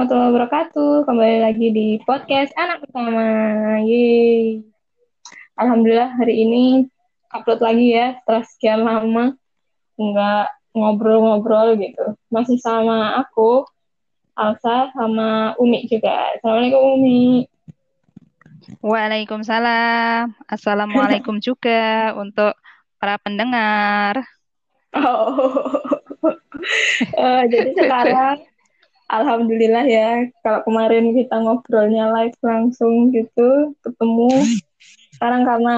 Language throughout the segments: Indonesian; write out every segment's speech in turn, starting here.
warahmatullahi wabarakatuh. Kembali lagi di podcast anak pertama. Yeay. Alhamdulillah hari ini upload lagi ya setelah sekian lama nggak ngobrol-ngobrol gitu. Masih sama aku, Alsa, sama Umi juga. Assalamualaikum Umi. Waalaikumsalam. Assalamualaikum juga untuk para pendengar. Oh, uh, jadi sekarang Alhamdulillah ya, kalau kemarin kita ngobrolnya live langsung gitu, ketemu. Sekarang karena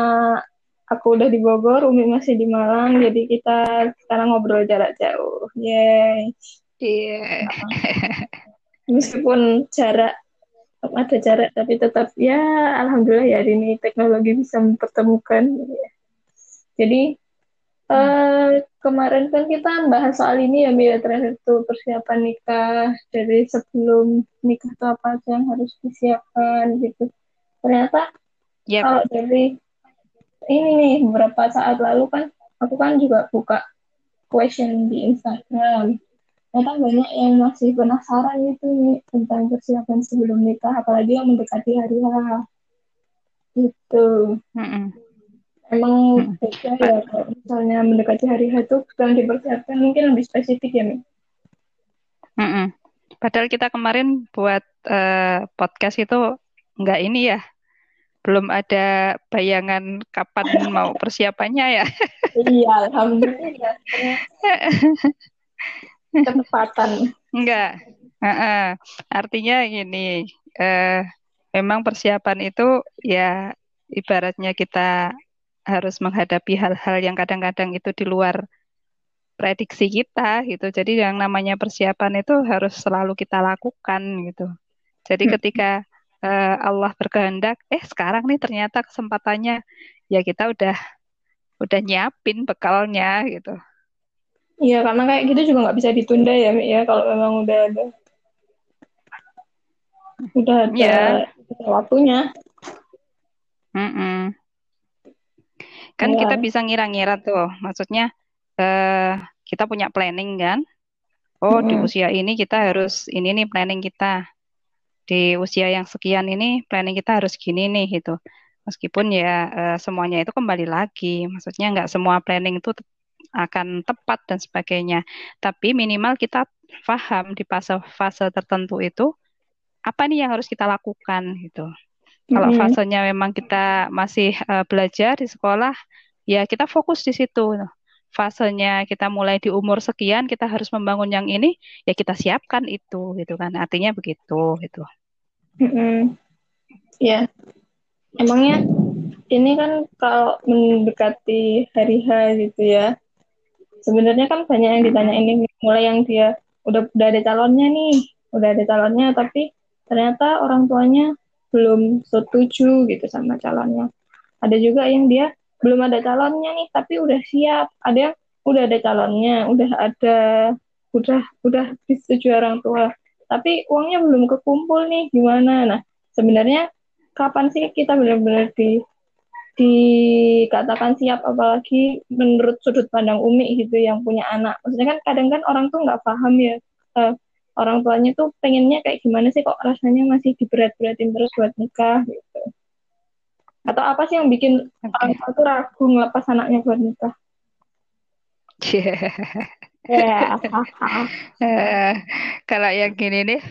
aku udah di Bogor, Umi masih di Malang, jadi kita sekarang ngobrol jarak jauh. Yeay. Iya. Meskipun jarak ada jarak, tapi tetap ya Alhamdulillah ya hari ini teknologi bisa mempertemukan. Jadi uh, kemarin kan kita bahas soal ini ya Mia terakhir itu persiapan nikah. Dari sebelum nikah itu apa aja yang harus disiapkan gitu. Ternyata yep. kalau dari ini nih beberapa saat lalu kan aku kan juga buka question di Instagram. Ternyata banyak yang masih penasaran gitu nih tentang persiapan sebelum nikah apalagi yang mendekati hari H. Gitu. Mm -mm emang hmm. beda ya kalau misalnya mendekati hari H itu sedang dipersiapkan mungkin lebih spesifik ya Mi? Hmm. Padahal kita kemarin buat uh, podcast itu nggak ini ya, belum ada bayangan kapan mau persiapannya ya. iya, alhamdulillah. Ketepatan. Enggak. Uh -uh. Artinya gini, uh, memang persiapan itu ya ibaratnya kita harus menghadapi hal-hal yang kadang-kadang itu di luar prediksi kita gitu. Jadi yang namanya persiapan itu harus selalu kita lakukan gitu. Jadi hmm. ketika uh, Allah berkehendak, eh sekarang nih ternyata kesempatannya ya kita udah udah nyiapin bekalnya gitu. Iya karena kayak gitu juga nggak bisa ditunda ya, ya kalau memang udah ada udah ada ya. waktunya. Mm -mm. Kan yeah. kita bisa ngira-ngira tuh, maksudnya uh, kita punya planning kan. Oh, mm. di usia ini kita harus ini nih planning kita. Di usia yang sekian ini planning kita harus gini nih gitu. Meskipun ya uh, semuanya itu kembali lagi, maksudnya nggak semua planning itu akan tepat dan sebagainya. Tapi minimal kita paham di fase-fase tertentu itu apa nih yang harus kita lakukan gitu. Kalau mm -hmm. fasenya memang kita masih uh, belajar di sekolah, ya kita fokus di situ. Fasenya kita mulai di umur sekian, kita harus membangun yang ini, ya kita siapkan itu, gitu kan. Artinya begitu, gitu. Mm -hmm. Ya, emangnya ini kan kalau mendekati hari H gitu ya, sebenarnya kan banyak yang ditanya ini, mulai yang dia udah udah ada calonnya nih, udah ada calonnya, tapi ternyata orang tuanya belum setuju gitu sama calonnya. Ada juga yang dia belum ada calonnya nih tapi udah siap. Ada yang udah ada calonnya, udah ada udah udah disetujui orang tua. Tapi uangnya belum kekumpul nih gimana? Nah, sebenarnya kapan sih kita benar-benar di dikatakan siap apalagi menurut sudut pandang Umi gitu yang punya anak. Maksudnya kan kadang kan orang tuh nggak paham ya uh, orang tuanya tuh pengennya kayak gimana sih kok rasanya masih diberat-beratin terus buat nikah gitu atau apa sih yang bikin okay. orang tua tuh ragu ngelepas anaknya buat nikah yeah. uh, kalau yang gini nih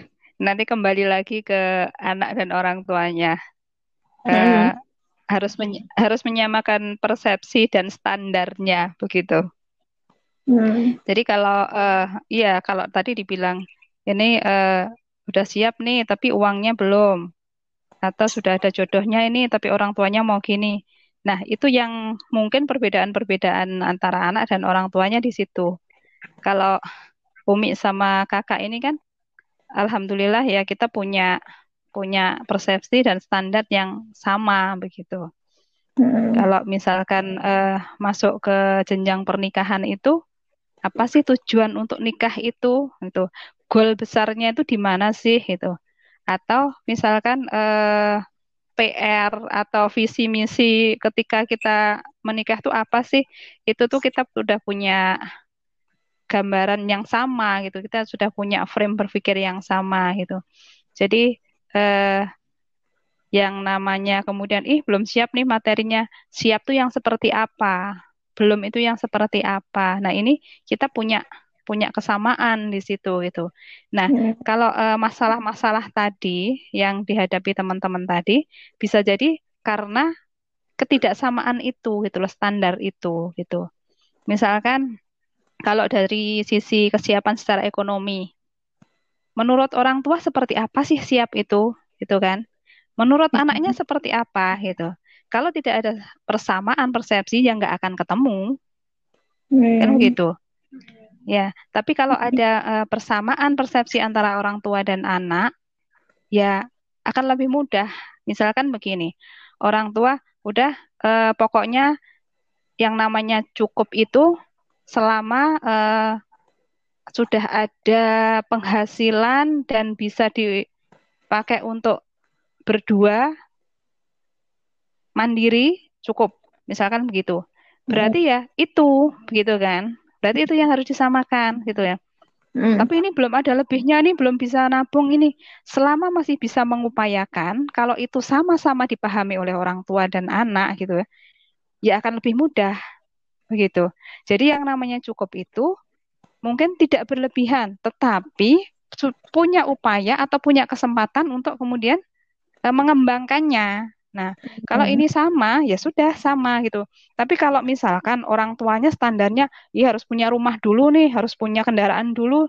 nanti kembali lagi ke anak dan orang tuanya uh, hmm. harus harus menyamakan persepsi dan standarnya begitu Hmm. Jadi kalau uh, iya kalau tadi dibilang ini uh, udah siap nih tapi uangnya belum atau sudah ada jodohnya ini tapi orang tuanya mau gini. Nah, itu yang mungkin perbedaan-perbedaan antara anak dan orang tuanya di situ. Kalau Umi sama kakak ini kan alhamdulillah ya kita punya punya persepsi dan standar yang sama begitu. Hmm. Kalau misalkan uh, masuk ke jenjang pernikahan itu apa sih tujuan untuk nikah itu? Itu goal besarnya itu di mana sih gitu atau misalkan eh, PR atau visi misi ketika kita menikah tuh apa sih itu tuh kita udah punya gambaran yang sama gitu. Kita sudah punya frame berpikir yang sama gitu. Jadi eh, yang namanya kemudian ih belum siap nih materinya. Siap tuh yang seperti apa? Belum itu yang seperti apa? Nah, ini kita punya punya kesamaan di situ gitu. Nah, hmm. kalau masalah masalah-masalah tadi yang dihadapi teman-teman tadi bisa jadi karena ketidaksamaan itu gitu loh, standar itu gitu. Misalkan kalau dari sisi kesiapan secara ekonomi, menurut orang tua seperti apa sih siap itu, gitu kan? Menurut anaknya seperti apa gitu. Kalau tidak ada persamaan persepsi yang nggak akan ketemu, hmm. kan gitu. Ya, tapi kalau ada uh, persamaan persepsi antara orang tua dan anak, ya akan lebih mudah. Misalkan begini, orang tua udah uh, pokoknya yang namanya cukup itu selama uh, sudah ada penghasilan dan bisa dipakai untuk berdua mandiri cukup. Misalkan begitu. Berarti ya itu begitu kan berarti itu yang harus disamakan gitu ya Hmm. Tapi ini belum ada lebihnya nih, belum bisa nabung ini. Selama masih bisa mengupayakan, kalau itu sama-sama dipahami oleh orang tua dan anak gitu ya, ya akan lebih mudah begitu. Jadi yang namanya cukup itu mungkin tidak berlebihan, tetapi punya upaya atau punya kesempatan untuk kemudian uh, mengembangkannya. Nah, kalau ini sama, ya sudah sama gitu. Tapi kalau misalkan orang tuanya standarnya, ya harus punya rumah dulu nih, harus punya kendaraan dulu.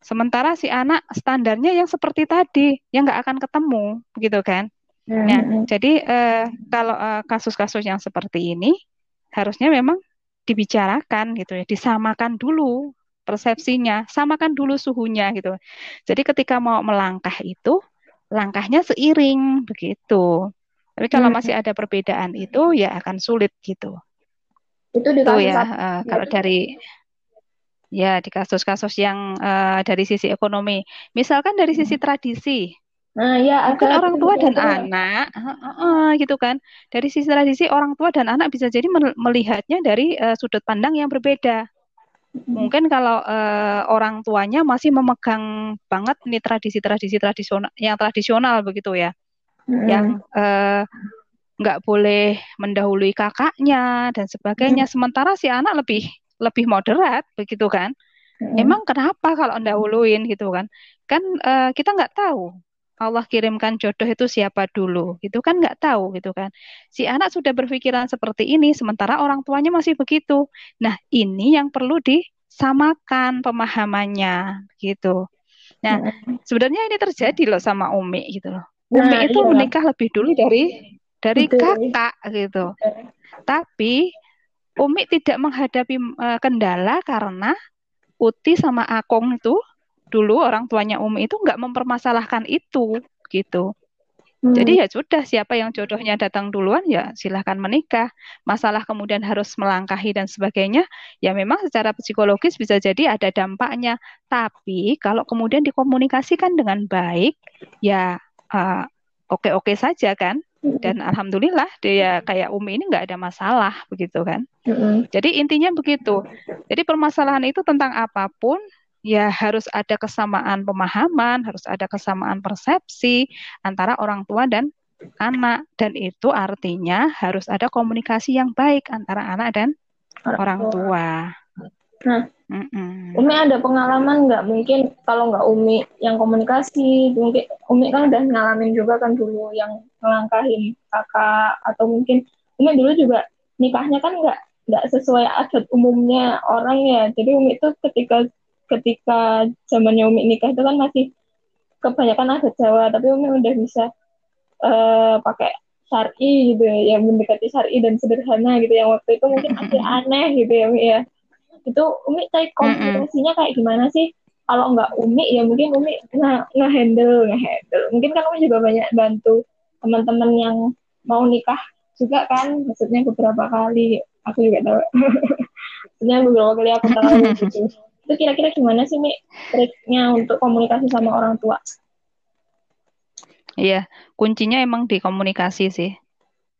Sementara si anak standarnya yang seperti tadi, yang nggak akan ketemu, gitu kan? Hmm. Nah, jadi eh, kalau eh, kasus-kasus yang seperti ini, harusnya memang dibicarakan gitu ya, disamakan dulu persepsinya, samakan dulu suhunya gitu. Jadi ketika mau melangkah itu, langkahnya seiring begitu. Tapi kalau hmm. masih ada perbedaan itu ya akan sulit gitu. Itu di kasus ya uh, kalau dari ya di kasus-kasus yang uh, dari sisi ekonomi. Misalkan dari sisi hmm. tradisi. Nah, ya mungkin orang tua dan itu. anak, uh, uh, uh, gitu kan. Dari sisi tradisi orang tua dan anak bisa jadi melihatnya dari uh, sudut pandang yang berbeda. Hmm. Mungkin kalau uh, orang tuanya masih memegang banget nih tradisi-tradisi tradisional yang tradisional begitu ya hmm. yang nggak uh, boleh mendahului kakaknya dan sebagainya. Hmm. Sementara si anak lebih lebih moderat begitu kan? Hmm. Emang kenapa kalau mendahuluin gitu kan? Kan uh, kita nggak tahu Allah kirimkan jodoh itu siapa dulu, gitu kan nggak tahu gitu kan. Si anak sudah berpikiran seperti ini, sementara orang tuanya masih begitu. Nah ini yang perlu disamakan pemahamannya, gitu. Nah sebenarnya ini terjadi loh sama Umi gitu loh. Umi nah, itu iya. menikah lebih dulu dari dari Betul. kakak gitu. Tapi Umi tidak menghadapi uh, kendala karena Uti sama Akong itu dulu orang tuanya Umi itu nggak mempermasalahkan itu gitu. Hmm. Jadi ya sudah siapa yang jodohnya datang duluan ya silahkan menikah. Masalah kemudian harus melangkahi dan sebagainya ya memang secara psikologis bisa jadi ada dampaknya. Tapi kalau kemudian dikomunikasikan dengan baik ya uh, oke-oke saja kan? Dan alhamdulillah dia kayak Umi ini nggak ada masalah begitu kan? Mm-hmm. jadi intinya begitu. Jadi permasalahan itu tentang apa pun ya harus ada kesamaan pemahaman harus ada kesamaan persepsi antara orang tua dan anak. Dan itu artinya harus ada komunikasi yang baik antara anak dan orang tua. Nah Mm-mm. Umi ada pengalaman nggak? Mungkin kalau nggak Umi yang komunikasi mungkin Umi kan udah ngalamin juga kan dulu yang ngelangkahin kakak atau mungkin Umi dulu juga nikahnya kan nggak nggak sesuai adat umumnya orang ya. Jadi Umi itu ketika ketika zamannya Umi nikah itu kan masih kebanyakan adat Jawa tapi Umi udah bisa uh, pakai syari gitu ya yang mendekati syari dan sederhana gitu yang waktu itu mungkin masih aneh gitu ya Umi ya itu Umi kayak komunikasinya kayak gimana sih? Kalau nggak Umi ya mungkin Umi nggak nge-handle nge-handle. Mungkin kan Umi juga banyak bantu teman-teman yang mau nikah juga kan? Maksudnya beberapa kali aku juga tahu. Maksudnya beberapa kali aku tahu gitu. Itu kira-kira gimana sih Mi triknya untuk komunikasi sama orang tua? Iya, kuncinya emang di komunikasi sih.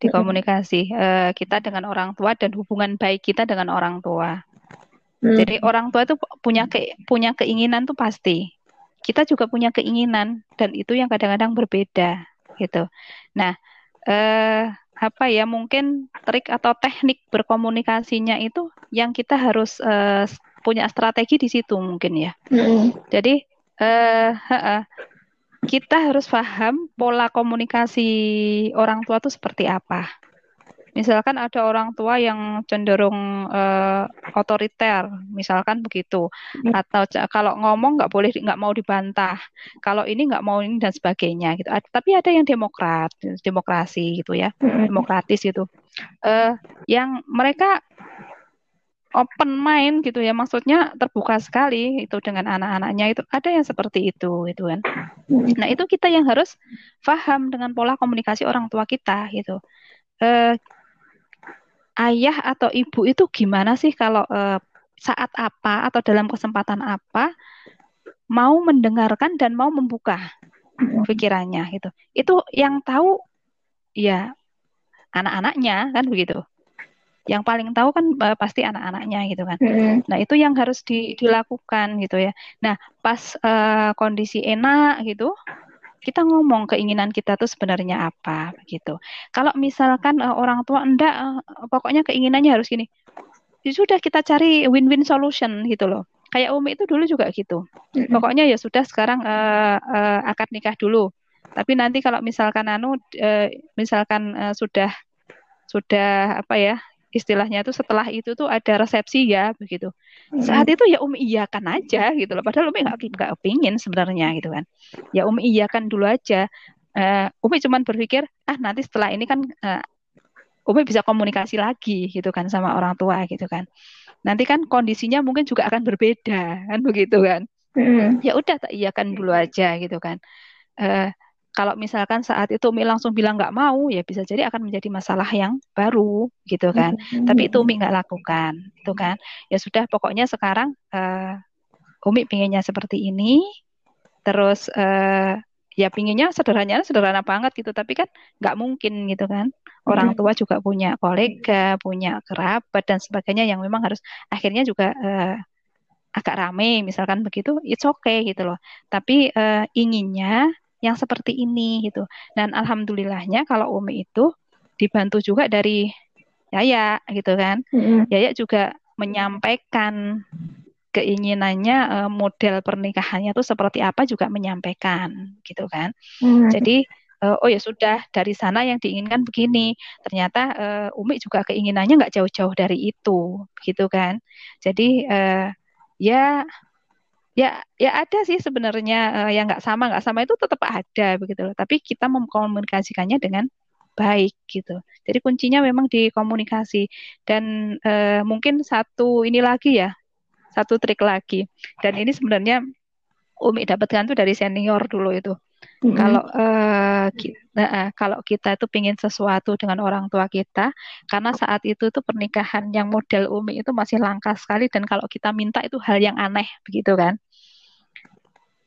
Di komunikasi uh, kita dengan orang tua dan hubungan baik kita dengan orang tua Hmm. Jadi orang tua itu punya ke, punya keinginan tuh pasti. Kita juga punya keinginan dan itu yang kadang-kadang berbeda gitu. Nah, eh, apa ya mungkin trik atau teknik berkomunikasinya itu yang kita harus eh, punya strategi di situ mungkin ya. Hmm. Jadi eh, kita harus paham pola komunikasi orang tua itu seperti apa Misalkan ada orang tua yang cenderung uh, otoriter, misalkan begitu, hmm. atau kalau ngomong nggak boleh nggak mau dibantah, kalau ini nggak mau ini dan sebagainya gitu. Tapi ada yang demokrat, demokrasi gitu ya, hmm. demokratis gitu, uh, yang mereka open mind gitu ya maksudnya terbuka sekali itu dengan anak-anaknya itu ada yang seperti itu gitu kan hmm. nah itu kita yang harus paham dengan pola komunikasi orang tua kita gitu uh, ayah atau ibu itu gimana sih kalau uh, saat apa atau dalam kesempatan apa mau mendengarkan dan mau membuka pikirannya gitu. Itu yang tahu ya anak-anaknya kan begitu. Yang paling tahu kan uh, pasti anak-anaknya gitu kan. Nah, itu yang harus di, dilakukan gitu ya. Nah, pas uh, kondisi enak gitu, kita ngomong keinginan kita tuh sebenarnya apa gitu. Kalau misalkan uh, orang tua enggak uh, pokoknya keinginannya harus gini. Ya sudah kita cari win-win solution gitu loh. Kayak Umi itu dulu juga gitu. Pokoknya ya sudah sekarang uh, uh, akad nikah dulu. Tapi nanti kalau misalkan anu uh, misalkan uh, sudah sudah apa ya istilahnya itu setelah itu tuh ada resepsi ya begitu. Saat itu ya Umi iyakan aja gitu loh. Padahal Umi nggak nggak pingin sebenarnya gitu kan. Ya Umi iyakan dulu aja. Uh, Umi cuman berpikir ah nanti setelah ini kan uh, Umi bisa komunikasi lagi gitu kan sama orang tua gitu kan. Nanti kan kondisinya mungkin juga akan berbeda kan begitu kan. Mm. Ya udah tak iyakan dulu aja gitu kan. Uh, kalau misalkan saat itu Umi langsung bilang nggak mau, ya bisa jadi akan menjadi masalah yang baru, gitu kan. Mm-hmm. Tapi itu Umi nggak lakukan, itu kan. Ya sudah, pokoknya sekarang uh, Umi pinginnya seperti ini, terus uh, ya pinginnya sederhananya sederhana banget gitu, tapi kan nggak mungkin gitu kan. Orang tua juga punya kolega, punya kerabat dan sebagainya yang memang harus akhirnya juga uh, agak rame, misalkan begitu, it's okay gitu loh. Tapi uh, inginnya yang seperti ini gitu. Dan alhamdulillahnya kalau Umi itu dibantu juga dari Yaya gitu kan. Mm-hmm. Yaya juga menyampaikan keinginannya uh, model pernikahannya itu seperti apa juga menyampaikan gitu kan. Mm-hmm. Jadi uh, oh ya sudah dari sana yang diinginkan begini. Ternyata uh, Umi juga keinginannya nggak jauh-jauh dari itu gitu kan. Jadi uh, ya ya ya ada sih sebenarnya uh, yang nggak sama nggak sama itu tetap ada begitu loh. Tapi kita mengkomunikasikannya dengan baik gitu. Jadi kuncinya memang di komunikasi. Dan uh, mungkin satu ini lagi ya satu trik lagi. Dan ini sebenarnya Umi dapatkan tuh dari senior dulu itu. Mm-hmm. Kalau uh, kita, uh, kalau kita itu pingin sesuatu dengan orang tua kita, karena saat itu tuh pernikahan yang model umi itu masih langka sekali. Dan kalau kita minta itu hal yang aneh begitu kan.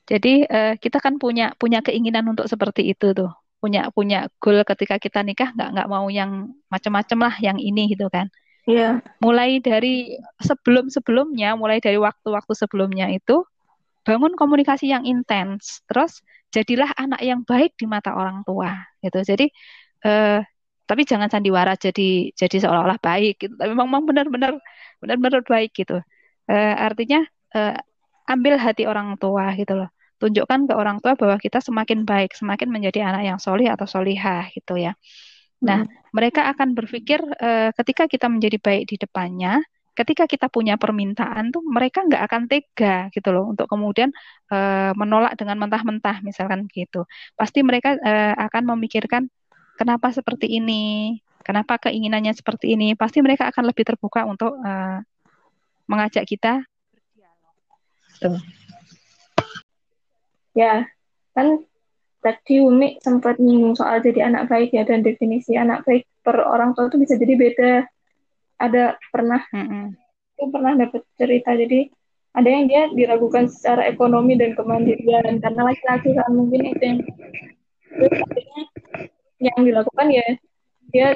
Jadi uh, kita kan punya punya keinginan untuk seperti itu tuh, punya punya goal ketika kita nikah nggak nggak mau yang macam-macam lah yang ini gitu kan. Iya. Yeah. Mulai dari sebelum sebelumnya, mulai dari waktu-waktu sebelumnya itu bangun komunikasi yang intens, terus jadilah anak yang baik di mata orang tua gitu. Jadi uh, tapi jangan sandiwara jadi jadi seolah-olah baik gitu. Tapi memang benar-benar benar-benar baik gitu. Uh, artinya uh, ambil hati orang tua gitu loh. Tunjukkan ke orang tua bahwa kita semakin baik semakin menjadi anak yang solih atau solihah gitu ya. Nah hmm. mereka akan berpikir uh, ketika kita menjadi baik di depannya ketika kita punya permintaan tuh mereka nggak akan tega gitu loh untuk kemudian uh, menolak dengan mentah-mentah misalkan gitu. Pasti mereka uh, akan memikirkan kenapa seperti ini? Kenapa keinginannya seperti ini? Pasti mereka akan lebih terbuka untuk uh, mengajak kita Tuh. Ya, kan tadi Umi sempat nyinggung soal jadi anak baik ya dan definisi anak baik per orang tua itu bisa jadi beda. Ada pernah mm -hmm. itu pernah dapat cerita jadi ada yang dia diragukan secara ekonomi dan kemandirian karena laki-laki kan mungkin itu yang yang dilakukan ya dia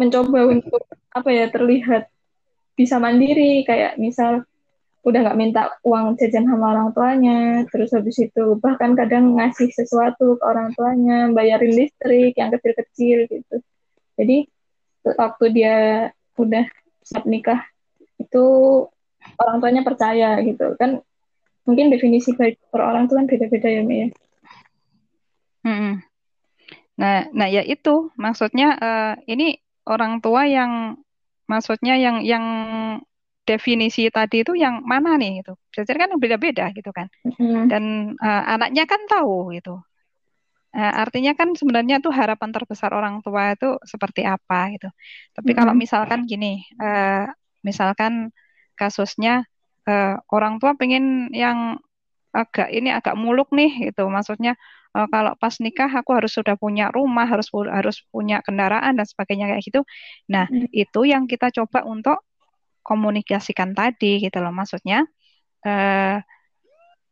mencoba untuk apa ya terlihat bisa mandiri kayak misal udah nggak minta uang jajan sama orang tuanya terus habis itu bahkan kadang ngasih sesuatu ke orang tuanya bayarin listrik yang kecil-kecil gitu jadi waktu dia udah siap nikah itu orang tuanya percaya gitu kan mungkin definisi baik per orang tuh kan beda-beda ya Mia. Hmm. Nah, nah ya itu maksudnya uh, ini orang tua yang maksudnya yang yang definisi tadi itu yang mana nih itu belajar kan beda-beda gitu kan mm-hmm. dan uh, anaknya kan tahu gitu uh, artinya kan sebenarnya tuh harapan terbesar orang tua itu seperti apa gitu tapi mm-hmm. kalau misalkan gini uh, misalkan kasusnya uh, orang tua pengen yang agak ini agak muluk nih gitu maksudnya uh, kalau pas nikah aku harus sudah punya rumah harus harus punya kendaraan dan sebagainya kayak gitu nah hmm. itu yang kita coba untuk komunikasikan tadi gitu loh. Maksudnya uh,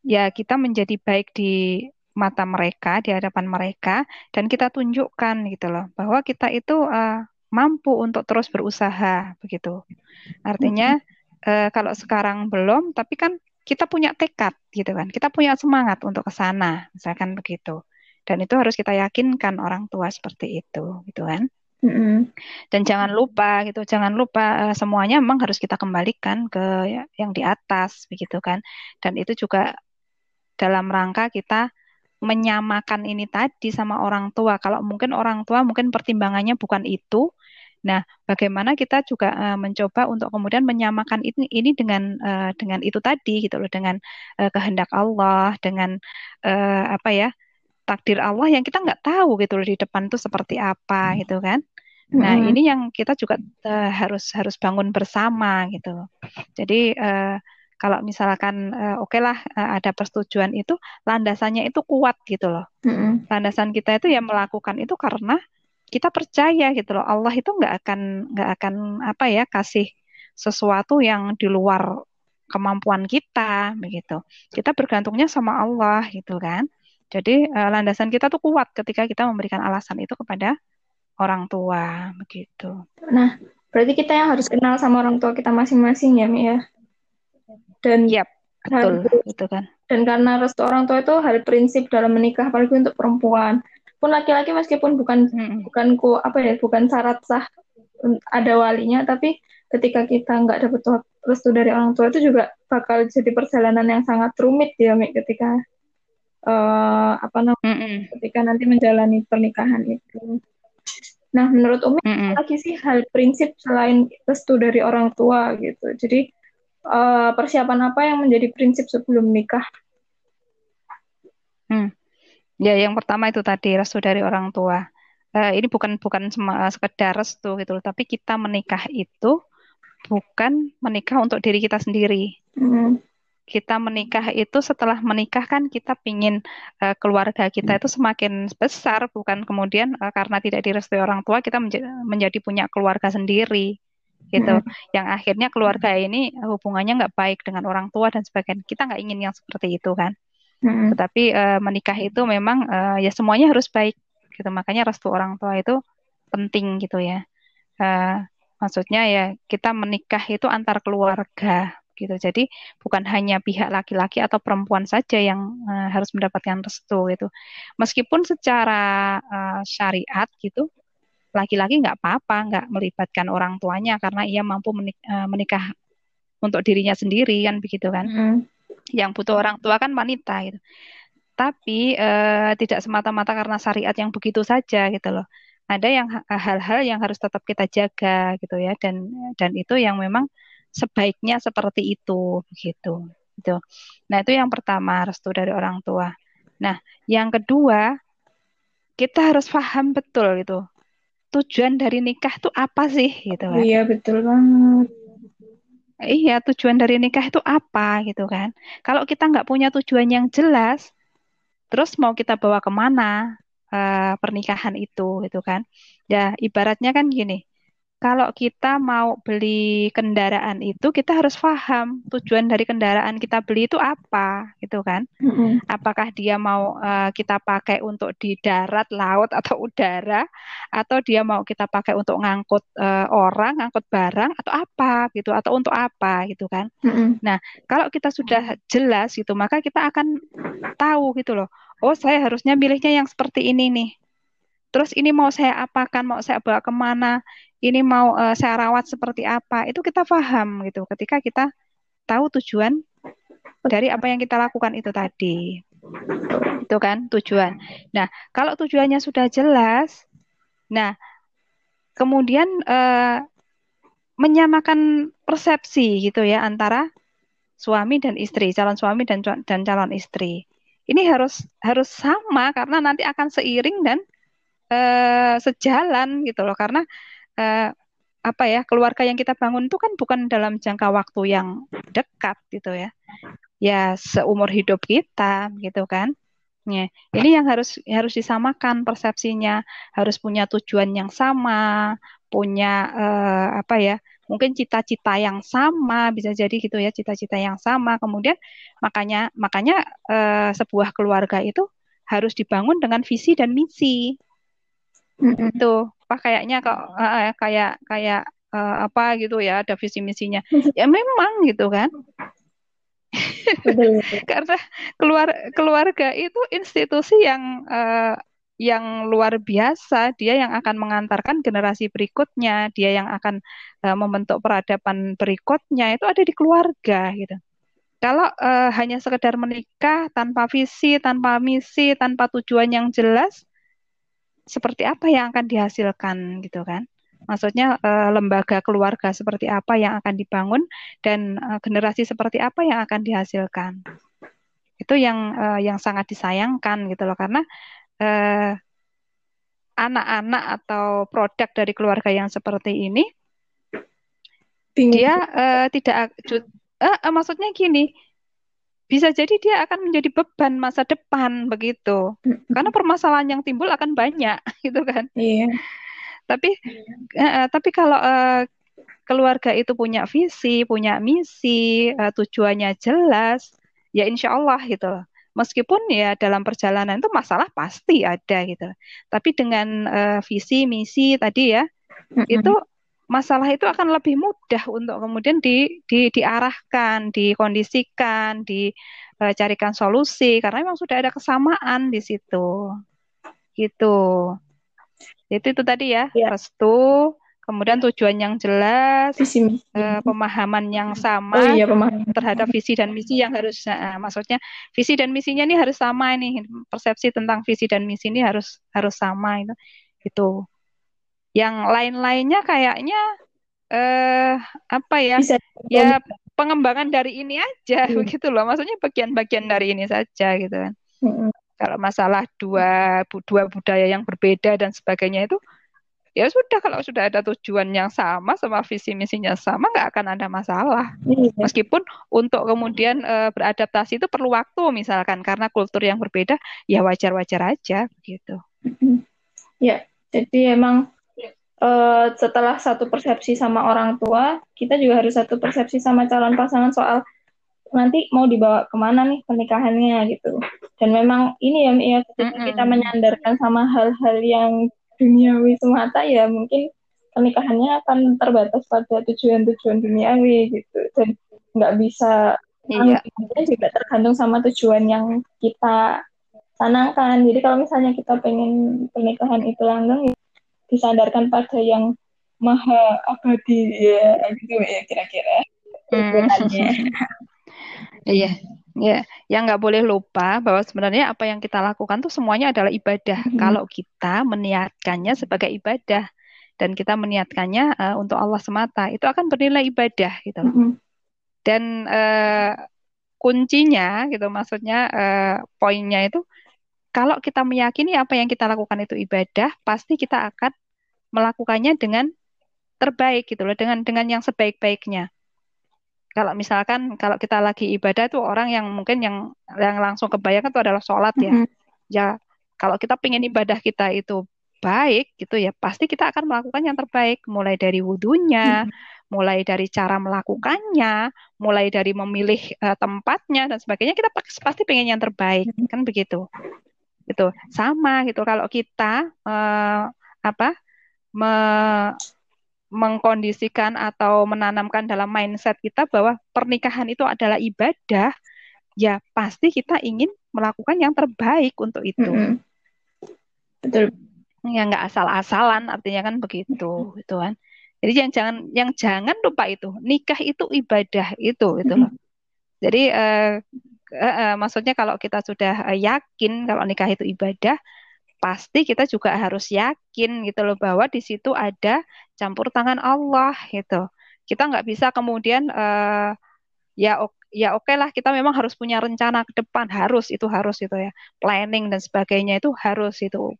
ya kita menjadi baik di mata mereka di hadapan mereka dan kita tunjukkan gitu loh bahwa kita itu uh, mampu untuk terus berusaha begitu. Artinya uh, kalau sekarang belum tapi kan kita punya tekad gitu kan. Kita punya semangat untuk ke sana misalkan begitu. Dan itu harus kita yakinkan orang tua seperti itu gitu kan Mm-hmm. Dan jangan lupa gitu, jangan lupa uh, semuanya memang harus kita kembalikan ke ya, yang di atas begitu kan. Dan itu juga dalam rangka kita menyamakan ini tadi sama orang tua. Kalau mungkin orang tua mungkin pertimbangannya bukan itu. Nah, bagaimana kita juga uh, mencoba untuk kemudian menyamakan ini ini dengan uh, dengan itu tadi gitu loh, dengan uh, kehendak Allah, dengan uh, apa ya? Takdir Allah yang kita nggak tahu gitu loh di depan itu seperti apa gitu kan. Nah, mm-hmm. ini yang kita juga uh, harus harus bangun bersama gitu. Jadi uh, kalau misalkan uh, oke okay lah uh, ada persetujuan itu landasannya itu kuat gitu loh. Mm-hmm. Landasan kita itu ya melakukan itu karena kita percaya gitu loh. Allah itu nggak akan nggak akan apa ya kasih sesuatu yang di luar kemampuan kita begitu. Kita bergantungnya sama Allah gitu kan. Jadi uh, landasan kita tuh kuat ketika kita memberikan alasan itu kepada orang tua, begitu. Nah, berarti kita yang harus kenal sama orang tua kita masing-masing ya, Mi ya. Dan yep, betul, harus, itu kan. Dan karena restu orang tua itu hal prinsip dalam menikah, apalagi untuk perempuan. Pun laki-laki meskipun bukan hmm. bukan ku apa ya, bukan syarat sah ada walinya, tapi ketika kita nggak dapat restu dari orang tua itu juga bakal jadi perjalanan yang sangat rumit ya, Mi, ketika uh, apa namanya mm -mm. ketika nanti menjalani pernikahan itu. Nah, menurut Umi mm -mm. lagi sih hal prinsip selain restu dari orang tua gitu. Jadi uh, persiapan apa yang menjadi prinsip sebelum nikah? Hmm. Ya, yang pertama itu tadi restu dari orang tua. Uh, ini bukan bukan sekedar restu gitu, tapi kita menikah itu bukan menikah untuk diri kita sendiri. Mm kita menikah itu setelah menikah kan kita pingin uh, keluarga kita itu semakin besar bukan kemudian uh, karena tidak direstui orang tua kita menjadi, menjadi punya keluarga sendiri gitu. Hmm. yang akhirnya keluarga ini hubungannya nggak baik dengan orang tua dan sebagainya. Kita nggak ingin yang seperti itu kan. Hmm. tetapi uh, menikah itu memang uh, ya semuanya harus baik gitu. Makanya restu orang tua itu penting gitu ya. Uh, maksudnya ya kita menikah itu antar keluarga gitu. Jadi bukan hanya pihak laki-laki atau perempuan saja yang uh, harus mendapatkan restu gitu. Meskipun secara uh, syariat gitu laki-laki nggak apa-apa nggak melibatkan orang tuanya karena ia mampu menik uh, menikah untuk dirinya sendiri kan begitu kan. Mm. Yang butuh orang tua kan wanita gitu. Tapi uh, tidak semata-mata karena syariat yang begitu saja gitu loh ada yang hal-hal yang harus tetap kita jaga gitu ya dan dan itu yang memang sebaiknya seperti itu begitu gitu. Nah, itu yang pertama restu dari orang tua. Nah, yang kedua kita harus paham betul gitu. Tujuan dari nikah itu apa sih gitu kan. Iya, betul banget. Iya, tujuan dari nikah itu apa gitu kan. Kalau kita nggak punya tujuan yang jelas, terus mau kita bawa ke mana uh, pernikahan itu gitu kan. Ya, ibaratnya kan gini, kalau kita mau beli kendaraan itu kita harus paham tujuan dari kendaraan kita beli itu apa gitu kan mm-hmm. apakah dia mau uh, kita pakai untuk di darat laut atau udara atau dia mau kita pakai untuk ngangkut uh, orang ngangkut barang atau apa gitu atau untuk apa gitu kan mm-hmm. nah kalau kita sudah jelas gitu maka kita akan tahu gitu loh oh saya harusnya milihnya yang seperti ini nih terus ini mau saya apakan mau saya bawa ke mana ini mau uh, saya rawat seperti apa itu kita paham gitu. Ketika kita tahu tujuan dari apa yang kita lakukan itu tadi. Itu kan tujuan. Nah kalau tujuannya sudah jelas nah kemudian uh, menyamakan persepsi gitu ya antara suami dan istri calon suami dan dan calon istri. Ini harus harus sama karena nanti akan seiring dan uh, sejalan gitu loh. Karena uh, apa ya keluarga yang kita bangun itu kan bukan dalam jangka waktu yang dekat gitu ya. Ya seumur hidup kita gitu kan. Ya ini yang harus harus disamakan persepsinya. Harus punya tujuan yang sama punya uh, apa ya mungkin cita-cita yang sama bisa jadi gitu ya cita-cita yang sama. Kemudian makanya makanya uh, sebuah keluarga itu harus dibangun dengan visi dan misi mm-hmm. itu apa kayaknya kok uh, kayak kayak uh, apa gitu ya ada visi misinya. Ya memang gitu kan. Karena keluar keluarga itu institusi yang uh, yang luar biasa. Dia yang akan mengantarkan generasi berikutnya. Dia yang akan uh, membentuk peradaban berikutnya. Itu ada di keluarga gitu. Kalau uh, hanya sekedar menikah tanpa visi tanpa misi tanpa tujuan yang jelas seperti apa yang akan dihasilkan gitu kan? Maksudnya uh, lembaga keluarga seperti apa yang akan dibangun dan uh, generasi seperti apa yang akan dihasilkan? Itu yang uh, yang sangat disayangkan gitu loh. Karena anak-anak atau produk dari keluarga yang seperti ini Bingung. dia tidak maksudnya gini bisa jadi dia akan menjadi beban masa depan begitu. Karena permasalahan yang timbul akan banyak gitu kan. Iya. Tapi uh, tapi kalau uh, keluarga itu punya visi, punya misi, uh, tujuannya jelas, ya insya Allah gitu Meskipun ya dalam perjalanan itu masalah pasti ada gitu. Tapi dengan uh, visi, misi tadi ya, mm-hmm. itu masalah itu akan lebih mudah untuk kemudian di, di diarahkan, dikondisikan, dicarikan solusi karena memang sudah ada kesamaan di situ. Gitu. Itu itu tadi ya, ya. restu, kemudian tujuan yang jelas, visi. Uh, pemahaman yang sama oh, iya, pemahaman. terhadap visi dan misi yang harus, uh, maksudnya visi dan misinya ini harus sama ini, persepsi tentang visi dan misi ini harus harus sama itu. Itu yang lain-lainnya kayaknya eh apa ya? Bisa. Ya pengembangan dari ini aja hmm. begitu loh. Maksudnya bagian-bagian dari ini saja gitu kan. Hmm. Kalau masalah dua dua budaya yang berbeda dan sebagainya itu ya sudah kalau sudah ada tujuan yang sama sama visi misinya sama nggak akan ada masalah iya. meskipun untuk kemudian e, beradaptasi itu perlu waktu misalkan karena kultur yang berbeda ya wajar wajar aja begitu ya jadi emang uh, setelah satu persepsi sama orang tua, kita juga harus satu persepsi sama calon pasangan soal nanti mau dibawa ke mana nih pernikahannya gitu. Dan memang ini ya, ya ketika kita menyandarkan sama hal-hal yang duniawi semata ya mungkin pernikahannya akan terbatas pada tujuan-tujuan duniawi gitu dan nggak bisa iya. juga tergantung sama tujuan yang kita tanamkan. Jadi kalau misalnya kita pengen pernikahan itu langgeng, ya disandarkan pada yang maha abadi ya gitu ya kira-kira hmm. iya ya yang nggak boleh lupa bahwa sebenarnya apa yang kita lakukan tuh semuanya adalah ibadah hmm. kalau kita meniatkannya sebagai ibadah dan kita meniatkannya uh, untuk Allah semata itu akan bernilai ibadah gitu hmm. dan uh, kuncinya gitu maksudnya uh, poinnya itu kalau kita meyakini apa yang kita lakukan itu ibadah, pasti kita akan melakukannya dengan terbaik gitu loh, dengan dengan yang sebaik-baiknya. Kalau misalkan kalau kita lagi ibadah itu orang yang mungkin yang yang langsung kebayang itu adalah sholat ya. Mm -hmm. Ya kalau kita pengen ibadah kita itu terbaik gitu ya pasti kita akan melakukan yang terbaik mulai dari wudhunya hmm. mulai dari cara melakukannya mulai dari memilih uh, tempatnya dan sebagainya kita pasti pengen yang terbaik kan begitu itu sama gitu kalau kita uh, apa me mengkondisikan atau menanamkan dalam mindset kita bahwa pernikahan itu adalah ibadah, ya pasti kita ingin melakukan yang terbaik untuk itu. Mm -hmm. Betul. Ya nggak asal-asalan, artinya kan begitu, gitu kan. Jadi yang jangan yang jangan lupa itu nikah itu ibadah itu, itu loh. Jadi uh, uh, maksudnya kalau kita sudah uh, yakin kalau nikah itu ibadah, pasti kita juga harus yakin gitu loh bahwa di situ ada campur tangan Allah gitu. Kita nggak bisa kemudian uh, ya ya oke okay lah kita memang harus punya rencana ke depan harus itu harus itu ya planning dan sebagainya itu harus itu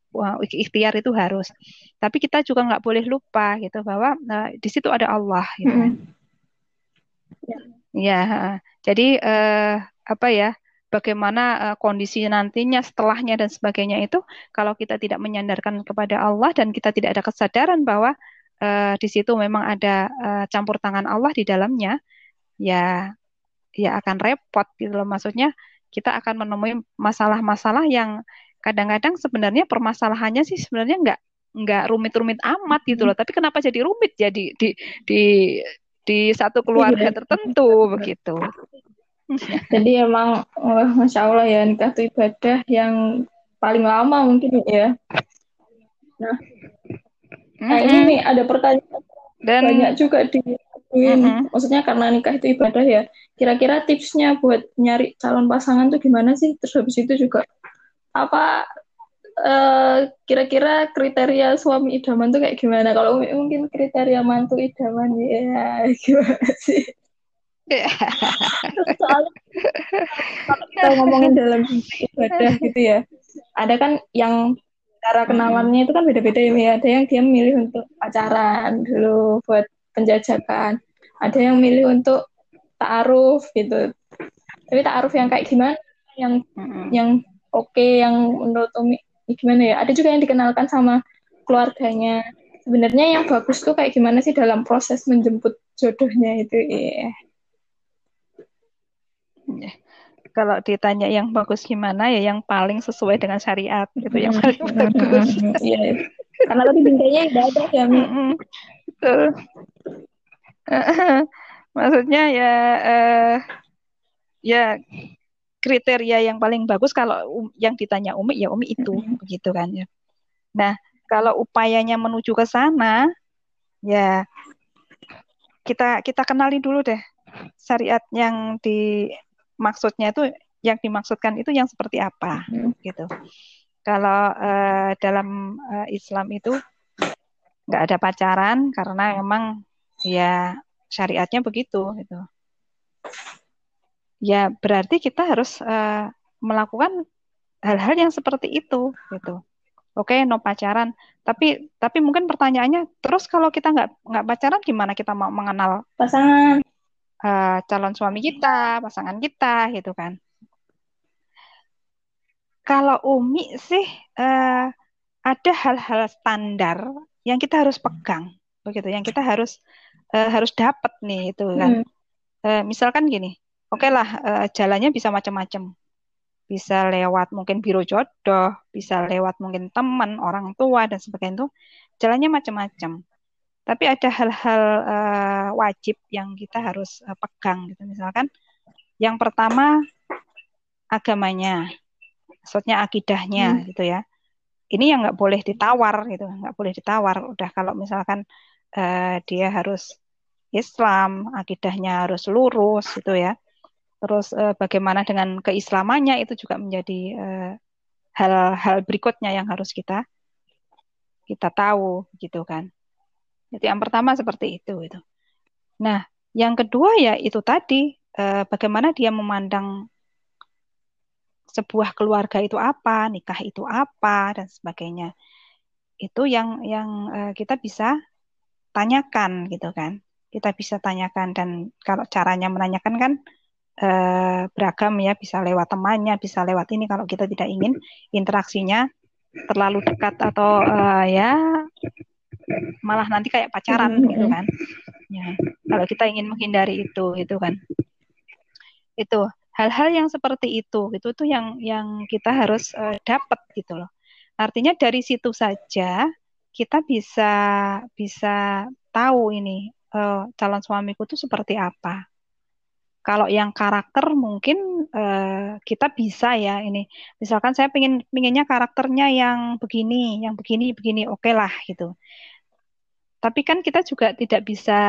ikhtiar itu harus. Tapi kita juga nggak boleh lupa gitu bahwa uh, di situ ada Allah gitu. Mm -hmm. Ya, ya jadi uh, apa ya? bagaimana uh, kondisi nantinya setelahnya dan sebagainya itu kalau kita tidak menyandarkan kepada Allah dan kita tidak ada kesadaran bahwa uh, di situ memang ada uh, campur tangan Allah di dalamnya ya ya akan repot gitu loh. Maksudnya kita akan menemui masalah-masalah yang kadang-kadang sebenarnya permasalahannya sih sebenarnya nggak nggak rumit-rumit amat gitu loh. Tapi kenapa jadi rumit? Jadi di di di satu keluarga iya. tertentu begitu Jadi emang oh, masya Allah ya nikah itu ibadah yang paling lama mungkin ya. Nah, mm-hmm. nah ini nih ada pertanyaan Dan, banyak juga di mm-hmm. maksudnya karena nikah itu ibadah ya. Kira-kira tipsnya buat nyari calon pasangan tuh gimana sih? Terus habis itu juga apa uh, kira-kira kriteria suami idaman tuh kayak gimana? Kalau mungkin kriteria mantu idaman ya gimana sih? Soalnya kalau kita ngomongin dalam ibadah gitu ya, ada kan yang cara kenalannya itu kan beda-beda ya. Ada yang dia milih untuk pacaran dulu buat penjajakan. Ada yang milih untuk ta'aruf gitu. Tapi ta'aruf yang kayak gimana? Yang yang oke, okay, yang menurut Umi gimana ya? Ada juga yang dikenalkan sama keluarganya. Sebenarnya yang bagus tuh kayak gimana sih dalam proses menjemput jodohnya itu? Iya. Yeah. Kalau ditanya yang bagus gimana ya yang paling sesuai dengan syariat gitu yang hmm. paling bagus. Iya. iya. Karena tadi bingkainya ibadah ya, Mi. Betul. Maksudnya ya uh, ya kriteria yang paling bagus kalau um, yang ditanya Umi ya Umi itu begitu kan ya. Nah, kalau upayanya menuju ke sana ya kita kita kenali dulu deh syariat yang di maksudnya itu yang dimaksudkan itu yang seperti apa hmm. gitu. Kalau uh, dalam uh, Islam itu nggak ada pacaran karena memang ya syariatnya begitu gitu. Ya berarti kita harus uh, melakukan hal-hal yang seperti itu gitu. Oke, no pacaran. Tapi tapi mungkin pertanyaannya, terus kalau kita nggak nggak pacaran gimana kita mau mengenal pasangan? uh, calon suami kita, pasangan kita, gitu kan. Kalau Umi sih uh, ada hal-hal standar yang kita harus pegang, begitu, yang kita harus uh, harus dapat nih itu kan. Hmm. Uh, misalkan gini, oke okay lah uh, jalannya bisa macam-macam, bisa lewat mungkin biro jodoh, bisa lewat mungkin teman, orang tua dan sebagainya itu jalannya macam-macam tapi ada hal-hal uh, wajib yang kita harus uh, pegang gitu. Misalkan yang pertama agamanya maksudnya akidahnya hmm. gitu ya. Ini yang nggak boleh ditawar gitu nggak boleh ditawar. Udah kalau misalkan uh, dia harus Islam akidahnya harus lurus gitu ya terus uh, bagaimana dengan keislamannya itu juga menjadi hal-hal uh, berikutnya yang harus kita kita tahu gitu kan jadi yang pertama seperti itu itu. Nah, yang kedua ya itu tadi eh, bagaimana dia memandang sebuah keluarga itu apa, nikah itu apa dan sebagainya. Itu yang yang eh, kita bisa tanyakan gitu kan. Kita bisa tanyakan dan kalau caranya menanyakan kan eh, beragam ya, bisa lewat temannya, bisa lewat ini kalau kita tidak ingin interaksinya terlalu dekat atau uh, ya malah nanti kayak pacaran mm -hmm. gitu kan. Ya kalau kita ingin menghindari itu itu kan. Itu hal-hal yang seperti itu itu tuh yang yang kita harus uh, dapat gitu loh. Artinya dari situ saja kita bisa bisa tahu ini uh, calon suamiku tuh seperti apa kalau yang karakter mungkin uh, kita bisa ya ini. Misalkan saya pengen pengennya karakternya yang begini, yang begini, begini, oke okay lah gitu. Tapi kan kita juga tidak bisa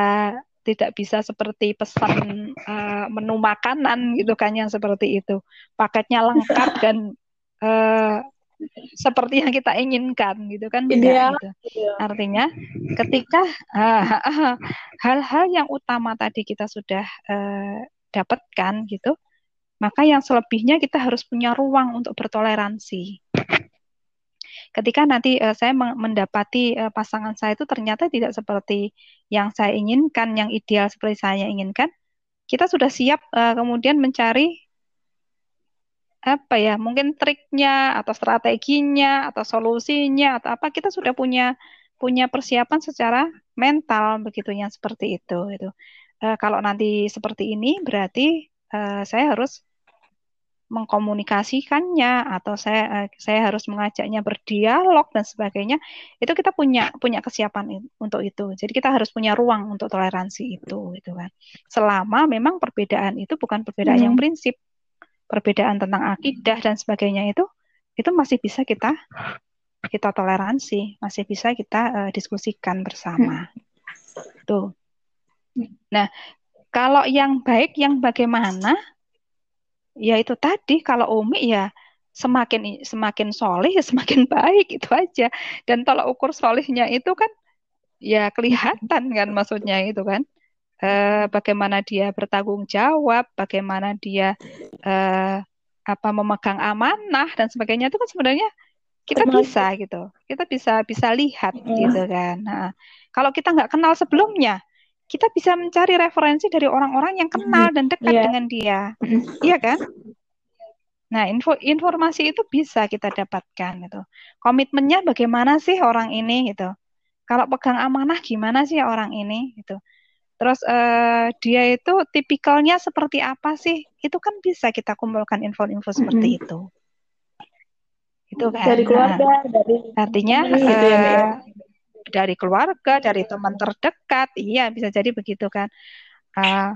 tidak bisa seperti pesan uh, menu makanan gitu kan yang seperti itu. Paketnya lengkap dan uh, seperti yang kita inginkan gitu kan Ideal. gitu. Artinya ketika hal-hal uh, yang utama tadi kita sudah uh, dapatkan gitu, maka yang selebihnya kita harus punya ruang untuk bertoleransi. Ketika nanti uh, saya mendapati uh, pasangan saya itu ternyata tidak seperti yang saya inginkan, yang ideal seperti saya inginkan, kita sudah siap uh, kemudian mencari apa ya, mungkin triknya atau strateginya atau solusinya atau apa kita sudah punya punya persiapan secara mental begitu yang seperti itu itu uh, kalau nanti seperti ini berarti uh, saya harus mengkomunikasikannya atau saya uh, saya harus mengajaknya berdialog dan sebagainya itu kita punya punya kesiapan untuk itu jadi kita harus punya ruang untuk toleransi itu gitu kan selama memang perbedaan itu bukan perbedaan hmm. yang prinsip perbedaan tentang akidah dan sebagainya itu itu masih bisa kita kita toleransi masih bisa kita uh, diskusikan bersama hmm. tuh Nah, kalau yang baik yang bagaimana? Ya itu tadi kalau Umi ya semakin semakin solih ya semakin baik itu aja. Dan kalau ukur solihnya itu kan ya kelihatan kan maksudnya itu kan. Eh, bagaimana dia bertanggung jawab, bagaimana dia eh, apa memegang amanah dan sebagainya itu kan sebenarnya kita bisa gitu. Kita bisa bisa lihat gitu kan. Nah, kalau kita nggak kenal sebelumnya, kita bisa mencari referensi dari orang-orang yang kenal mm-hmm. dan dekat yeah. dengan dia. Mm-hmm. Iya kan? Nah, info informasi itu bisa kita dapatkan gitu. Komitmennya bagaimana sih orang ini gitu. Kalau pegang amanah gimana sih orang ini gitu. Terus uh, dia itu tipikalnya seperti apa sih? Itu kan bisa kita kumpulkan info-info seperti mm-hmm. itu. Itu kan. Dari keluarga, nah, dari artinya gitu ya, uh, dari keluarga, dari teman terdekat, iya bisa jadi begitu kan. Uh,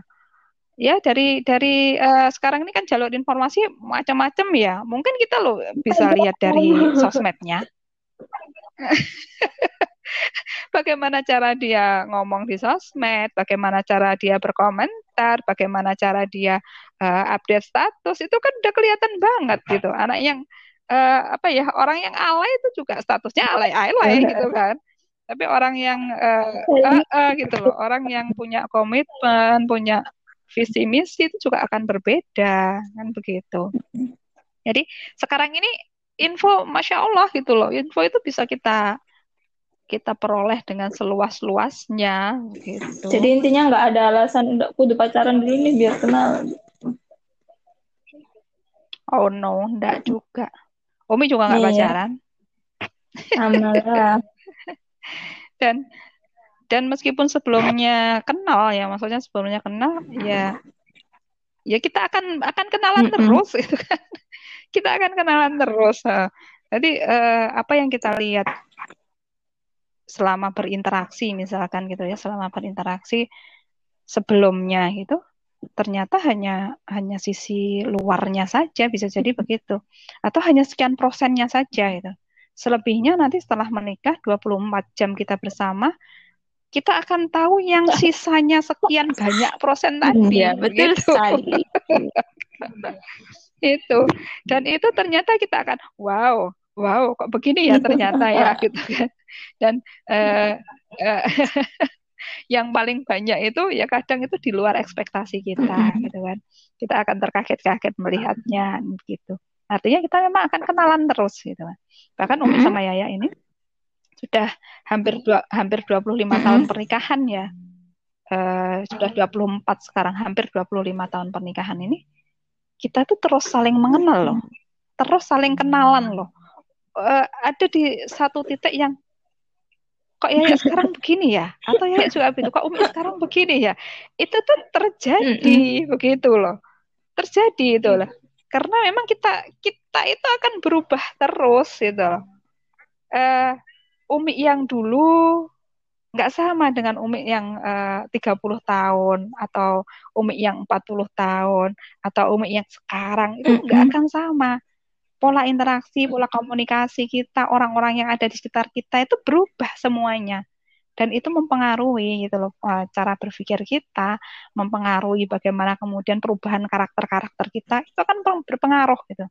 ya dari dari uh, sekarang ini kan jalur informasi macam-macam ya. Mungkin kita loh bisa lihat dari sosmednya. bagaimana cara dia ngomong di sosmed, bagaimana cara dia berkomentar, bagaimana cara dia uh, update status itu kan udah kelihatan banget gitu. Anak yang uh, apa ya orang yang alay itu juga statusnya alay-alay gitu kan tapi orang yang uh, uh, uh, gitu loh orang yang punya komitmen punya visi misi itu juga akan berbeda kan begitu jadi sekarang ini info masya Allah gitu loh info itu bisa kita kita peroleh dengan seluas-luasnya gitu. Jadi intinya nggak ada alasan untuk kudu pacaran dulu nih biar kenal. Oh no, enggak juga. Umi juga nggak iya. pacaran. Amalah. dan dan meskipun sebelumnya kenal ya maksudnya sebelumnya kenal ya ya kita akan akan kenalan mm -hmm. terus gitu kan. Kita akan kenalan terus jadi uh, apa yang kita lihat selama berinteraksi misalkan gitu ya selama berinteraksi sebelumnya itu ternyata hanya hanya sisi luarnya saja bisa jadi begitu. Atau hanya sekian prosennya saja itu Selebihnya nanti setelah menikah 24 jam kita bersama, kita akan tahu yang sisanya sekian banyak prosen tadi. Ya, betul gitu. sekali. itu. Dan itu ternyata kita akan wow, wow kok begini ya ternyata ya gitu kan. Dan uh, uh, yang paling banyak itu ya kadang itu di luar ekspektasi kita gitu kan. Kita akan terkaget-kaget melihatnya gitu. Artinya kita memang akan kenalan terus gitu kan. Bahkan Umi sama Yaya ini sudah hampir dua, hampir 25 tahun pernikahan ya. Uh, sudah 24 sekarang hampir 25 tahun pernikahan ini. Kita tuh terus saling mengenal loh. Terus saling kenalan loh. uh, ada di satu titik yang kok ya sekarang begini ya? Atau ya juga begitu? Kok Umi sekarang begini ya? Itu tuh terjadi begitu loh. Terjadi itu loh karena memang kita kita itu akan berubah terus gitu loh. Uh, Umi yang dulu nggak sama dengan Umi yang uh, 30 tahun atau Umi yang 40 tahun atau Umi yang sekarang itu nggak akan sama. Pola interaksi, pola komunikasi kita, orang-orang yang ada di sekitar kita itu berubah semuanya. Dan itu mempengaruhi gitu loh eh, cara berpikir kita, mempengaruhi bagaimana kemudian perubahan karakter-karakter kita itu kan berpengaruh gitu.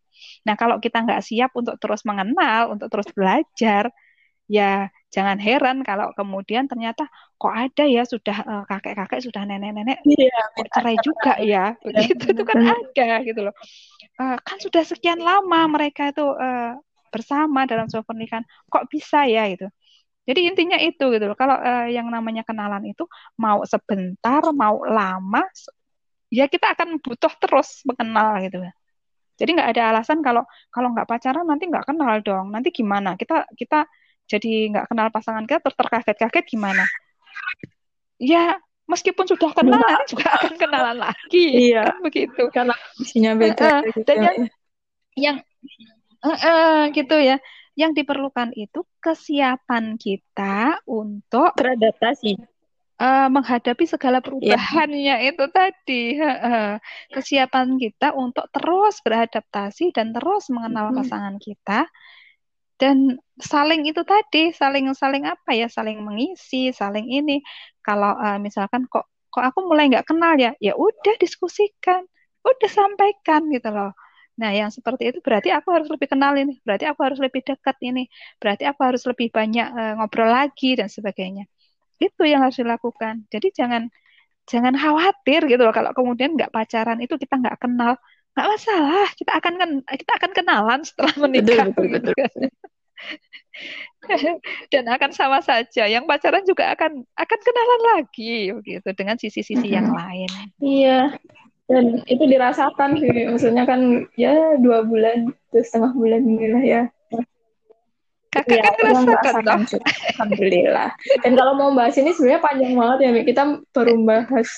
Nah kalau kita nggak siap untuk terus mengenal, untuk terus belajar, ya jangan heran kalau kemudian ternyata kok ada ya sudah uh, kakek-kakek sudah nenek-nenek iya, kok cerai juga ya. Begitu itu kan ada gitu loh. Uh, kan sudah sekian lama mereka itu uh, bersama dalam sebuah pernikahan kok bisa ya gitu jadi intinya itu gitu loh. Kalau uh, yang namanya kenalan itu mau sebentar mau lama ya kita akan butuh terus mengenal gitu. Jadi nggak ada alasan kalau kalau nggak pacaran nanti nggak kenal dong. Nanti gimana? Kita kita jadi nggak kenal pasangan kita terus terkaget-kaget gimana? Ya meskipun sudah kenal Enggak. juga akan kenalan lagi iya. kan begitu. Karena isinya beda uh, gitu dan ya. yang yang uh, uh, gitu ya yang diperlukan itu kesiapan kita untuk beradaptasi. uh, menghadapi segala iya. perubahannya ya. itu tadi. Kesiapan kita untuk terus beradaptasi dan terus mengenal pasangan kita. Dan saling itu tadi saling saling apa ya? Saling mengisi saling ini. Kalau uh, misalkan kok kok aku mulai nggak kenal ya ya udah diskusikan udah sampaikan gitu loh nah yang seperti itu berarti aku harus lebih kenal ini berarti aku harus lebih dekat ini berarti aku harus lebih banyak uh, ngobrol lagi dan sebagainya. Itu yang harus dilakukan. Jadi jangan jangan khawatir gitu loh kalau kemudian nggak pacaran itu kita nggak kenal nggak masalah kita akan kan kita akan kenalan setelah menikah betul, betul, betul. dan akan sama saja yang pacaran juga akan akan kenalan lagi gitu dengan sisi-sisi yang lain. Iya dan itu dirasakan sih maksudnya kan ya dua bulan itu setengah bulan inilah ya. Kakak ya, kan merasakan alhamdulillah. Dan kalau mau bahas ini sebenarnya panjang banget ya kita baru bahas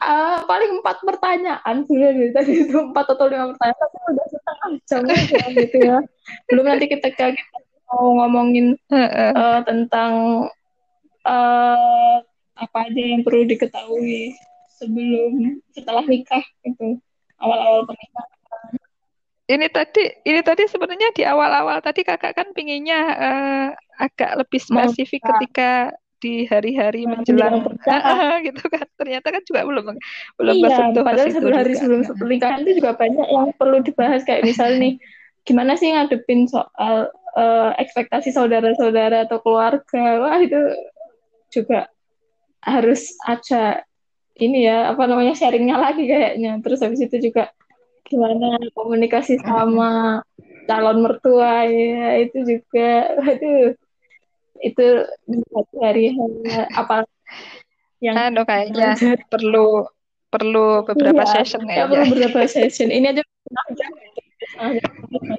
uh, paling empat pertanyaan sebenarnya tadi. Itu empat atau lima pertanyaan tapi udah setengah jam aja gitu ya. Belum nanti kita kita mau ngomongin uh, tentang uh, apa aja yang perlu diketahui sebelum setelah nikah itu awal-awal pernikahan. Ini tadi ini tadi sebenarnya di awal-awal tadi kakak kan pinginnya uh, agak lebih spesifik ketika di hari-hari menjelang. gitu kan. Ternyata kan juga belum belum iya, padahal satu hari juga. sebelum pernikahan itu juga banyak yang perlu dibahas. Kayak misalnya nih gimana sih ngadepin soal uh, ekspektasi saudara-saudara atau keluarga? Wah itu juga harus ada ini ya apa namanya sharingnya lagi kayaknya. Terus habis itu juga gimana komunikasi sama calon mertua ya itu juga. Aduh itu hari apa yang anu kayaknya perlu perlu beberapa iya, session ya perlu beberapa session. Ini aja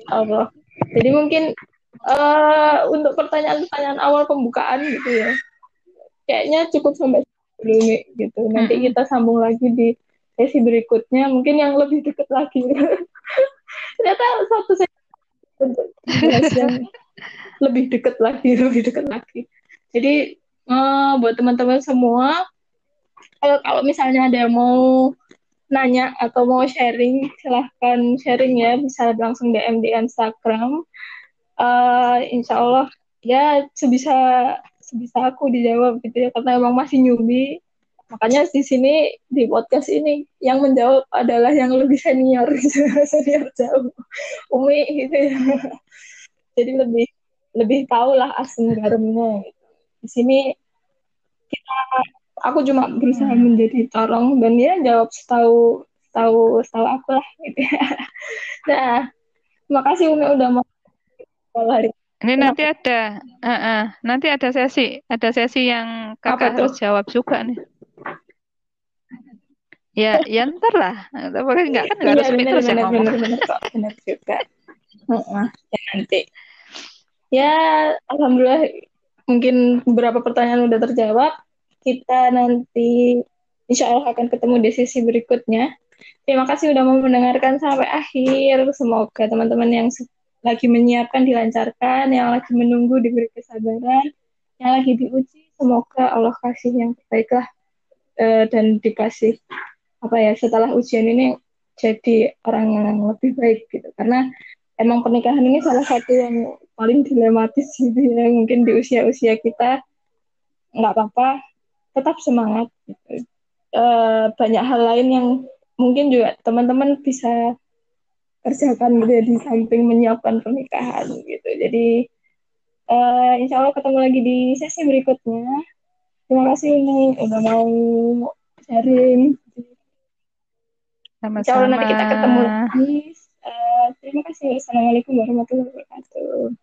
Allah. Jadi mungkin uh, untuk pertanyaan-pertanyaan awal pembukaan gitu ya. Kayaknya cukup sampai dulu gitu. Nanti kita sambung lagi di sesi berikutnya. Mungkin yang lebih dekat lagi. Ternyata satu sesi yang lebih dekat lagi lebih dekat lagi. Jadi uh, buat teman-teman semua kalau kalau misalnya ada yang mau nanya atau mau sharing silahkan sharing ya. Bisa langsung DM di Instagram. Uh, insya Allah ya sebisa sebisa aku dijawab gitu ya karena emang masih newbie makanya di sini di podcast ini yang menjawab adalah yang lebih senior gitu senior jauh Umi gitu ya jadi lebih lebih tahu lah asam garamnya gitu. di sini kita aku cuma berusaha hmm. menjadi tolong dan dia jawab setahu tahu setahu aku lah gitu ya. nah makasih Umi udah mau hari ini nanti ada uh, uh, nanti ada sesi ada sesi yang kakak harus jawab juga nih. Ya ya ntar lah. Tapi nggak kan nggak iya, harus bener, terus bener, bener, bener, bener, bener juga. Uh, ya nanti. Ya alhamdulillah mungkin beberapa pertanyaan udah terjawab. Kita nanti insya Allah akan ketemu di sesi berikutnya. Terima kasih udah mau mendengarkan sampai akhir. Semoga teman-teman yang lagi menyiapkan dilancarkan yang lagi menunggu diberi kesabaran yang lagi diuji semoga Allah kasih yang terbaik lah uh, dan dikasih apa ya setelah ujian ini jadi orang yang lebih baik gitu karena emang pernikahan ini salah satu yang paling dilematis gitu ya mungkin di usia-usia kita nggak apa-apa tetap semangat gitu. uh, banyak hal lain yang mungkin juga teman-teman bisa kerjakan gitu di samping menyiapkan pernikahan gitu jadi uh, insya Allah ketemu lagi di sesi berikutnya terima kasih ini udah mau sharing sama-sama. Insya Allah nanti kita ketemu lagi. Uh, terima kasih. Assalamualaikum warahmatullahi wabarakatuh.